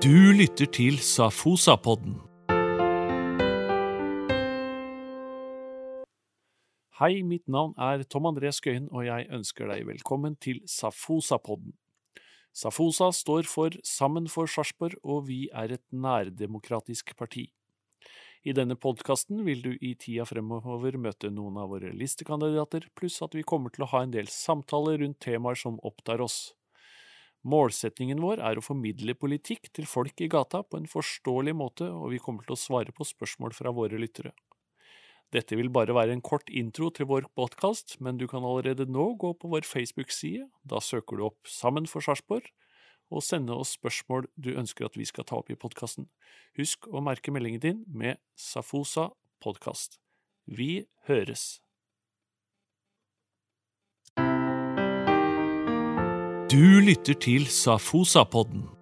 Du lytter til Safosa-podden. Hei, mitt navn er Tom André Skøyen, og jeg ønsker deg velkommen til Safosa-podden. Safosa står for Sammen for Sarpsborg, og vi er et nærdemokratisk parti. I denne podkasten vil du i tida fremover møte noen av våre listekandidater, pluss at vi kommer til å ha en del samtaler rundt temaer som opptar oss. Målsetningen vår er å formidle politikk til folk i gata på en forståelig måte, og vi kommer til å svare på spørsmål fra våre lyttere. Dette vil bare være en kort intro til vår podkast, men du kan allerede nå gå på vår Facebook-side, da søker du opp Sammen for Sarpsborg, og sende oss spørsmål du ønsker at vi skal ta opp i podkasten. Husk å merke meldingen din med Safosa podkast. Vi høres! Du lytter til Safosa-podden.